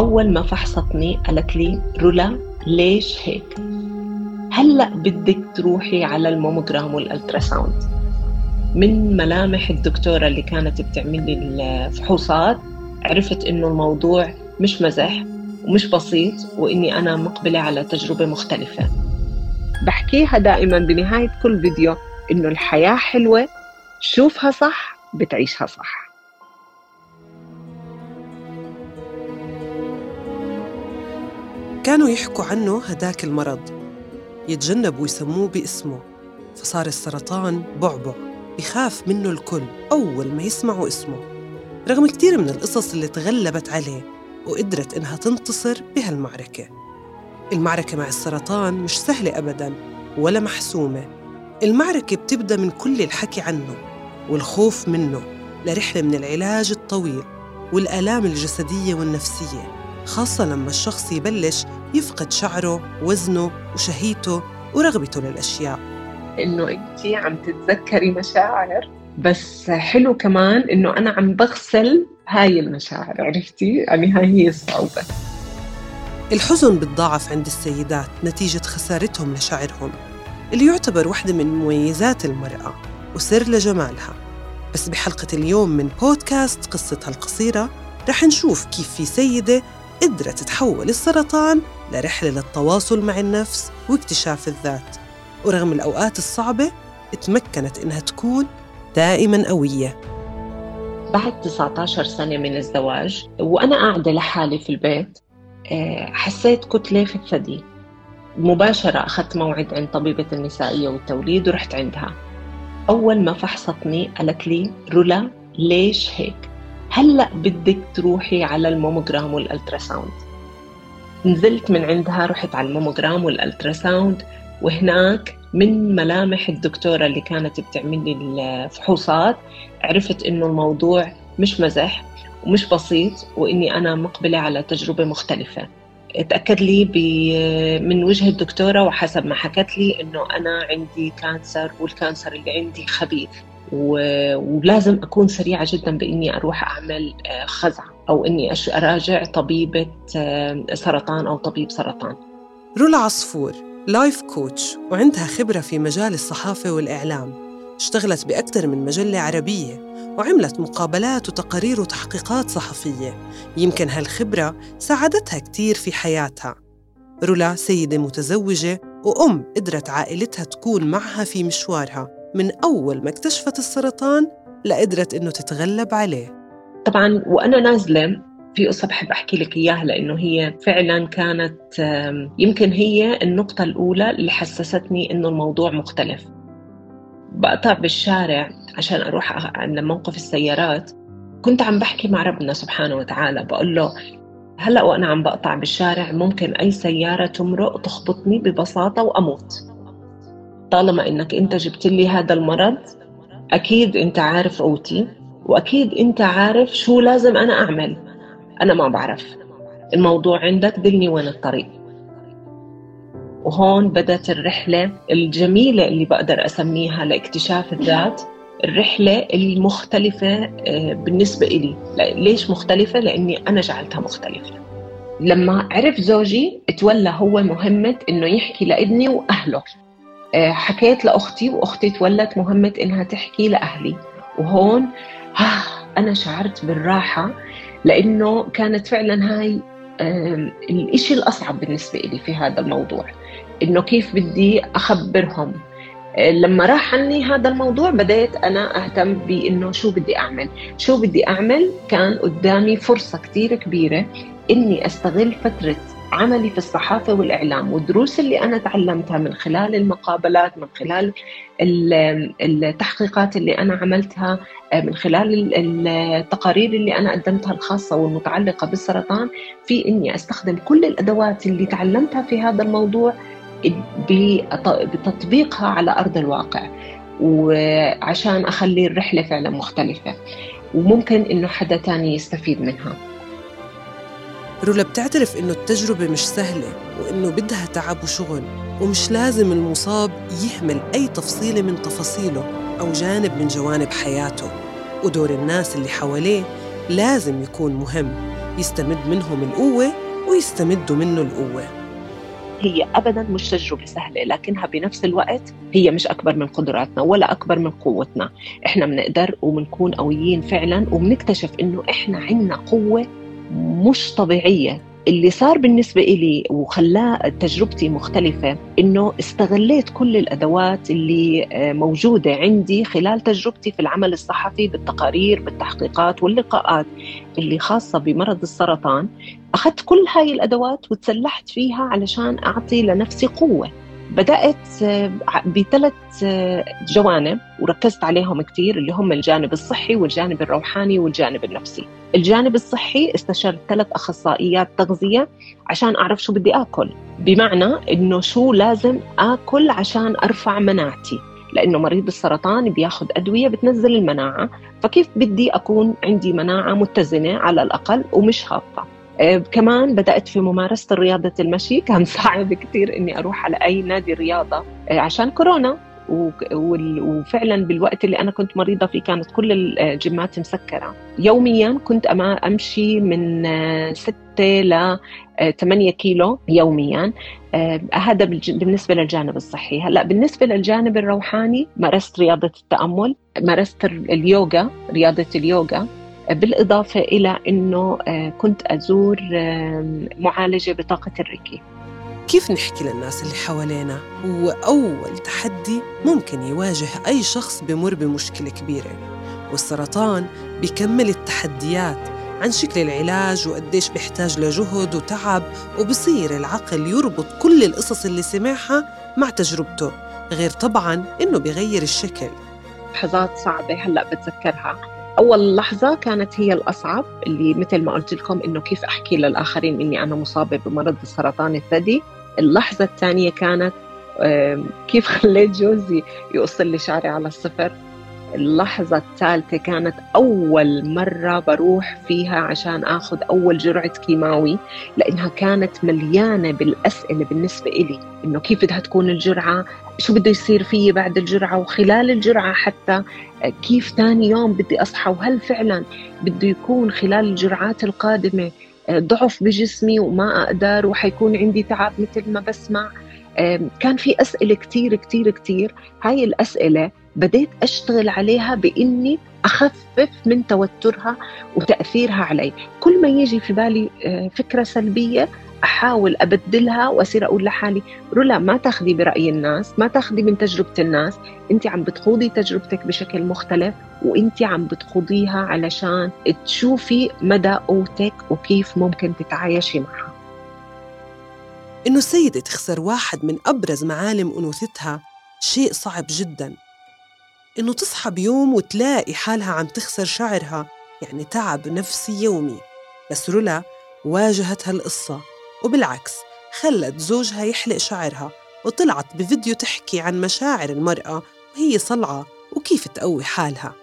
أول ما فحصتني قالت لي رولا ليش هيك؟ هلأ بدك تروحي على ال mammogram وال ultrasound. من ملامح الدكتورة اللي كانت بتعمل لي الفحوصات عرفت إنه الموضوع مش مزح ومش بسيط وإني أنا مقبلة على تجربة مختلفة. بحكيها دائما بنهاية كل فيديو إنه الحياة حلوة شوفها صح بتعيشها صح. كانوا يحكوا عنه هداك المرض. يتجنبوا يسموه باسمه فصار السرطان بعبع بخاف منه الكل أول ما يسمعوا اسمه. رغم كتير من القصص اللي تغلبت عليه وقدرت إنها تنتصر بهالمعركة. المعركة مع السرطان مش سهلة أبداً ولا محسومة. المعركة بتبدأ من كل الحكي عنه والخوف منه لرحلة من العلاج الطويل والآلام الجسدية والنفسية. خاصة لما الشخص يبلش يفقد شعره وزنه وشهيته ورغبته للأشياء. إنه أنت عم تتذكري مشاعر بس حلو كمان إنه أنا عم بغسل هاي المشاعر عرفتي؟ يعني هاي هي الصعوبة. الحزن بتضاعف عند السيدات نتيجة خسارتهم لشعرهم اللي يعتبر واحدة من مميزات المرأة وسر لجمالها. بس بحلقة اليوم من بودكاست قصتها القصيرة رح نشوف كيف في سيدة قدرت تحول السرطان لرحلة للتواصل مع النفس واكتشاف الذات. ورغم الأوقات الصعبة تمكنت إنها تكون دائما قوية. بعد 19 سنة من الزواج وأنا قاعدة لحالي في البيت آه، حسيت كتلة في الثدي مباشرة أخذت موعد عند طبيبة النسائية والتوليد ورحت عندها. أول ما فحصتني قالت لي رولا ليش هيك؟ هلأ بدك تروحي على ال mammogram وال ultrasound نزلت من عندها رحت على ال mammogram وال ultrasound وهناك من ملامح الدكتورة اللي كانت بتعمل لي الفحوصات عرفت إنه الموضوع مش مزح ومش بسيط وإني أنا مقبلة على تجربة مختلفة. تأكد لي من وجه الدكتورة وحسب ما حكت لي إنه أنا عندي cancer وال cancer اللي عندي خبيث. ولازم أكون سريعة جدا بإني أروح أعمل آه، خزعة أو إني أراجع طبيبة آه، سرطان أو طبيب سرطان. رولا عصفور life coach وعندها خبرة في مجال الصحافة والإعلام. اشتغلت بأكثر من مجلة عربية وعملت مقابلات وتقارير وتحقيقات صحفية. يمكن هالخبرة ساعدتها كثير في حياتها. رولا سيدة متزوجة وأم قدرت عائلتها تكون معها في مشوارها من أول ما اكتشفت السرطان لقدرت إنه تتغلب عليه. طبعا وأنا نازلة في قصة بحب أحكي لك إياها لأنه هي فعلا كانت يمكن هي النقطة الأولى اللي حسستني إنه الموضوع مختلف. بقطع بالشارع عشان أروح عند موقف السيارات كنت عم بحكي مع ربنا سبحانه وتعالى بقول له هلأ وأنا عم بقطع بالشارع ممكن أي سيارة تمرق تخبطني ببساطة وأموت. طالما إنك أنت جبت لي هذا المرض أكيد أنت عارف قوتي وأكيد أنت عارف شو لازم أنا أعمل. أنا ما بعرف. الموضوع عندك دلني وين الطريق. وهون بدت الرحلة الجميلة اللي بقدر أسميها لاكتشاف الذات الرحلة المختلفة آه، بالنسبة إلي. ليش مختلفة؟ لأني أنا جعلتها مختلفة. لما عرف زوجي تولى هو مهمة إنه يحكي لابني وأهله. حكيت لأختي وأختي تولت مهمة إنها تحكي لأهلي. وهون ها أنا شعرت بالراحة لأنه كانت فعلا هاي الإشي الأصعب بالنسبة لي في هذا الموضوع. إنه كيف بدي أخبرهم. آه، لما راح عني هذا الموضوع بديت أنا أهتم بإنه شو بدي أعمل. شو بدي أعمل؟ كان قدامي فرصة كتير كبيرة إني أستغل فترة عملي في الصحافة والإعلام والدروس اللي أنا تعلمتها من خلال المقابلات من خلال التحقيقات اللي أنا عملتها آه، من خلال التقارير اللي أنا قدمتها الخاصة والمتعلقة بالسرطان في إني أستخدم كل الأدوات اللي تعلمتها في هذا الموضوع بتطبيقها على أرض الواقع وعشان أخلي الرحلة فعلا مختلفة. وممكن إنه حدا تاني يستفيد منها. رولا بتعترف إنه التجربة مش سهلة وإنه بدها تعب وشغل ومش لازم المصاب يهمل أي تفصيلة من تفاصيله أو جانب من جوانب حياته. ودور الناس اللي حواليه لازم يكون مهم يستمد منهم القوة ويستمدوا منه القوة. هي ابدا مش تجربة سهلة لكنها بنفس الوقت هي مش أكبر من قدراتنا ولا أكبر من قوتنا. إحنا بنقدر وبنكون قويين فعلا وبنكتشف إنه إحنا عندنا قوة مش طبيعية. اللي صار بالنسبة إلي وخلاه تجربتي مختلفة إنه استغليت كل الأدوات اللي آه، موجودة عندي خلال تجربتي في العمل الصحفي بالتقارير بالتحقيقات واللقاءات اللي خاصة بمرض السرطان. أخذت كل هاي الأدوات وتسلحت فيها علشان أعطي لنفسي قوة. بدأت آه، بثلاث آه، جوانب وركزت عليهم كثير اللي هم الجانب الصحي والجانب الروحاني والجانب النفسي. الجانب الصحي استشرت ثلاث أخصائيات تغذية عشان أعرف شو بدي آكل. بمعنى إنه شو لازم آكل عشان أرفع مناعتي. لأنه مريض السرطان بياخذ أدوية بتنزل المناعة فكيف بدي أكون عندي مناعة متزنة على الأقل ومش هابطة؟ آه، كمان بدأت في ممارسة رياضة المشي. كان صعب كثير إني أروح على أي نادي رياضة آه، عشان كورونا. وفعلا بالوقت اللي أنا كنت مريضة فيه كانت كل الجيمات مسكرة. يوميا كنت أمشي من 6 ل 8 كيلو يوميا. آه، هذا بالنسبة للجانب الصحي. هلأ بالنسبة للجانب الروحاني مارست رياضة التأمل مارست اليوغا رياضة اليوغا. بالإضافة إلى أنه آه، كنت أزور معالجة بطاقة الريكي كيف نحكي للناس اللي حوالينا؟ هو أول تحدي ممكن يواجه أي شخص بمر بمشكلة كبيرة والسرطان بيكمل التحديات عن شكل العلاج وقديش بيحتاج لجهد وتعب وبصير العقل يربط كل القصص اللي سمعها مع تجربته غير طبعا إنه بيغير الشكل. لحظات صعبة هلأ بتذكرها. أول لحظة كانت هي الأصعب اللي مثل ما قلت لكم إنه كيف أحكي للآخرين إني أنا مصابة بمرض السرطان الثدي. اللحظة الثانية كانت كيف خليت جوزي يقص لي شعري على الصفر. اللحظة الثالثة كانت أول مرة بروح فيها عشان أخذ أول جرعة كيماوي لأنها كانت مليانة بالأسئلة بالنسبة إلي إنه كيف بدها تكون الجرعة؟ شو بده يصير فيي بعد الجرعة؟ وخلال الجرعة حتى كيف ثاني يوم بدي أصحى؟ وهل فعلا بده يكون خلال الجرعات القادمة ضعف بجسمي وما أقدر وحيكون عندي تعب مثل ما بسمع؟ كان في أسئلة كتير كتير كتير. هاي الأسئلة بديت أشتغل عليها بإني أخفف من توترها وتأثيرها علي. كل ما يجي في بالي آه، فكرة سلبية أحاول أبدلها وأصير أقول لحالي رولا ما تاخذي برأي الناس ما تاخذي من تجربة الناس انت عم بتخوضي تجربتك بشكل مختلف وانت عم بتخوضيها علشان تشوفي مدى قوتك وكيف ممكن تتعايشي معها. إنه السيدة تخسر واحد من أبرز معالم أنوثتها شيء صعب جداً. إنه تصحى بيوم وتلاقي حالها عم تخسر شعرها يعني تعب نفسي يومي. بس رولا واجهت هالقصة وبالعكس خلت زوجها يحلق شعرها وطلعت بفيديو تحكي عن مشاعر المرأة وهي صلعة وكيف تقوي حالها.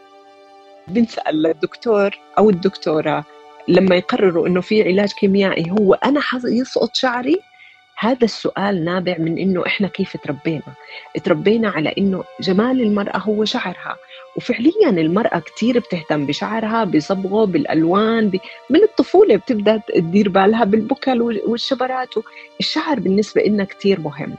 بنسأل الدكتور أو الدكتورة لما يقرروا إنه في علاج كيميائي هو أنا يسقط شعري؟ هذا السؤال نابع من إنه إحنا كيف تربينا؟ تربينا على إنه جمال المرأة هو شعرها. وفعليا المرأة كثير بتهتم بشعرها بصبغه بالألوان ب... من الطفولة بتبدأ تدير بالها بالبكل والشبرات. الشعر بالنسبة لنا كثير مهم.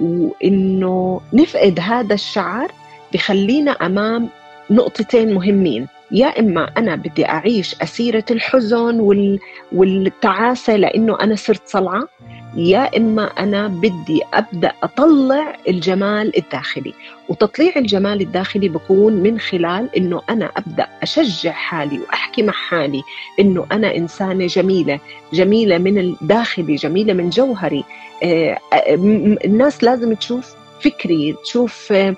وإنه نفقد هذا الشعر بخلينا أمام نقطتين مهمين. يا إما أنا بدي أعيش أسيرة الحزن وال... والتعاسة لإنه أنا صرت صلعة. يا إما أنا بدي أبدأ أطلع الجمال الداخلي. وتطليع الجمال الداخلي بكون من خلال إنه أنا أبدأ أشجع حالي وأحكي مع حالي إنه أنا إنسانة جميلة جميلة من الداخلي جميلة من جوهري. آه، آه، الناس لازم تشوف فكري تشوف آه،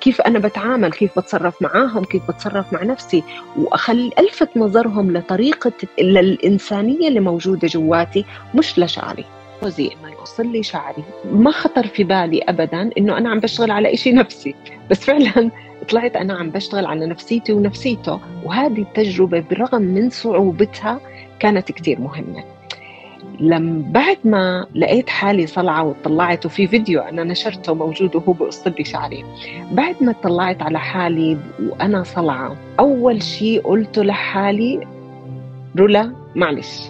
كيف أنا بتعامل كيف بتصرف معاهم كيف بتصرف مع نفسي. واخلي ألفت نظرهم لطريقة للإنسانية اللي موجودة جواتي مش لشعري جوزي إنه يوصل لي شعري. ما خطر في بالي ابدا إنه أنا عم بشتغل على شيء نفسي. بس فعلا طلعت أنا عم بشتغل على نفسيتي ونفسيته. وهذه التجربة برغم من صعوبتها كانت كثير مهمة. لما بعد ما لقيت حالي صلعة وطلعت وفي فيديو أنا نشرته موجود وهو بقص لي شعري. بعد ما طلعت على حالي وأنا صلعة أول شيء قلته لحالي رولا معلش.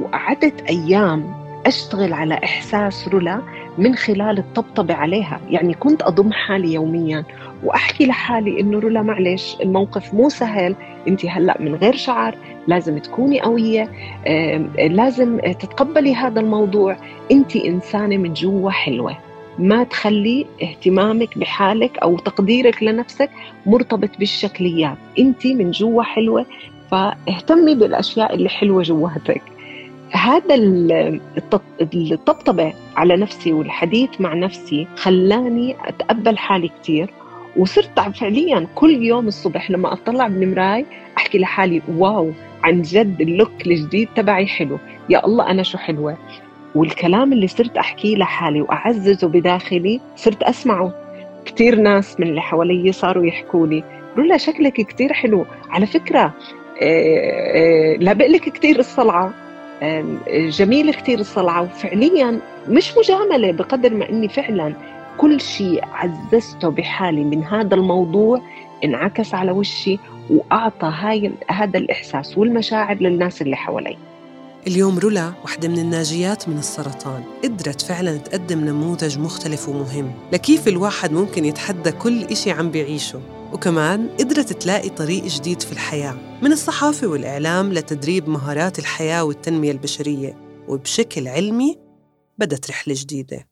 وقعدت أيام أشتغل على إحساس رولا من خلال الطبطبة عليها. يعني كنت أضم حالي يوميا وأحكي لحالي إنه رولا معلش الموقف مو سهل. أنت هلأ من غير شعر لازم تكوني قوية لازم تتقبلي هذا الموضوع. أنت إنسانة من جوا حلوة. ما تخلي اهتمامك بحالك أو تقديرك لنفسك مرتبط بالشكليات. أنت من جوا حلوة فاهتمي بالأشياء اللي حلوة جواتك. هذا الطبطبة على نفسي والحديث مع نفسي خلاني أتقبل حالي كثير وصرت فعليا كل يوم الصبح لما أطلع بالمراي أحكي لحالي واو عن جد اللوك الجديد تبعي حلو يا الله أنا شو حلوة؟ والكلام اللي صرت أحكيه لحالي وأعززه بداخلي صرت أسمعه. كثير ناس من اللي حوالي صاروا يحكوا لي رولا شكلك كثير حلو. على فكرة لابق لك كثير الصلعة. جميلة كثير الصلعة وفعليا مش مجاملة بقدر ما أني فعلا كل شيء عززته بحالي من هذا الموضوع انعكس على وشي وأعطى هاي هذا الإحساس والمشاعر للناس اللي حوالي. اليوم رولا واحدة من الناجيات من السرطان. قدرت فعلا تقدم نموذج مختلف ومهم. لكيف الواحد ممكن يتحدى كل إشي عم بيعيشه؟ وكمان قدرت تلاقي طريق جديد في الحياة من الصحافة والإعلام لتدريب مهارات الحياة والتنمية البشرية. وبشكل علمي بدت رحلة جديدة.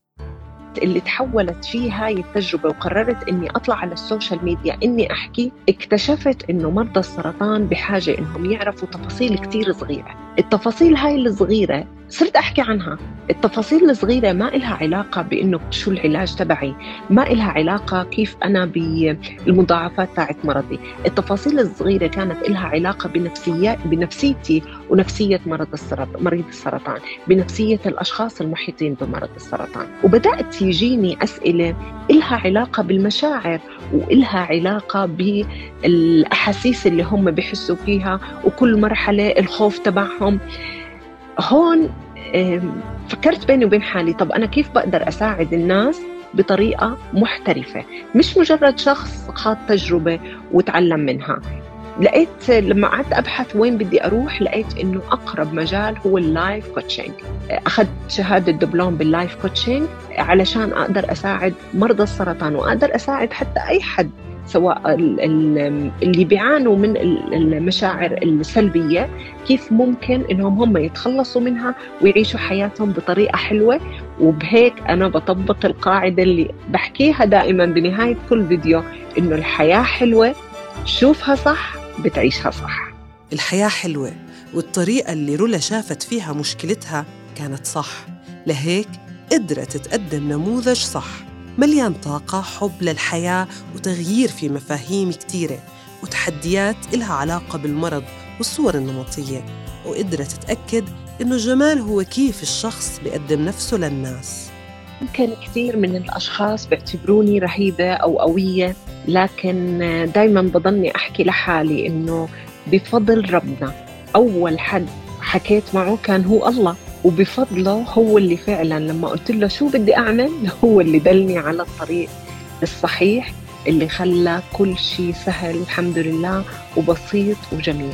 اللي تحولت فيه هاي التجربة وقررت إني أطلع على ال social media إني أحكي اكتشفت إنه مرضى السرطان بحاجة إنهم يعرفوا تفاصيل كتير صغيرة. التفاصيل هاي الصغيرة صرت أحكي عنها. التفاصيل الصغيرة ما إلها علاقة بإنه شو العلاج تبعي ما إلها علاقة كيف أنا بالمضاعفات تاعت مرضي. التفاصيل الصغيرة كانت إلها علاقة بنفسية بنفسيتي ونفسية مرض السرطان مريض السرطان بنفسية الأشخاص المحيطين بمرض السرطان. وبدأت يجيني أسئلة إلها علاقة بالمشاعر وإلها علاقة بالأحاسيس اللي هم بيحسوا فيها وكل مرحلة الخوف تبعهم هون فكرت بيني وبين حالي طب أنا كيف بقدر أساعد الناس بطريقة محترفة؟ مش مجرد شخص خاض تجربة وتعلم منها. لقيت لما قعدت أبحث وين بدي أروح لقيت إنه أقرب مجال هو ال life coaching أخذت شهادة دبلوم بال life coaching علشان أقدر أساعد مرضى السرطان وأقدر أساعد حتى أي حد سواء اللي بيعانوا من المشاعر السلبية كيف ممكن إنهم هم يتخلصوا منها ويعيشوا حياتهم بطريقة حلوة. وبهيك أنا بطبق القاعدة اللي بحكيها دائما بنهاية كل فيديو إنه الحياة حلوة شوفها صح بتعيشها صح. الحياة حلوة والطريقة اللي رولا شافت فيها مشكلتها كانت صح. لهيك قدرت تقدم نموذج صح. مليان طاقة حب للحياة وتغيير في مفاهيم كتيرة وتحديات إلها علاقة بالمرض والصور النمطية وقدرت تتأكد إنه الجمال هو كيف الشخص بيقدم نفسه للناس. يمكن كثير من الأشخاص بيعتبروني رهيبة أو قوية لكن دايما بضلني أحكي لحالي إنه بفضل ربنا أول حد حكيت معه كان هو الله. وبفضله هو اللي فعلا لما قلت له شو بدي أعمل هو اللي دلني على الطريق الصحيح اللي خلى كل شيء سهل الحمد لله وبسيط وجميل.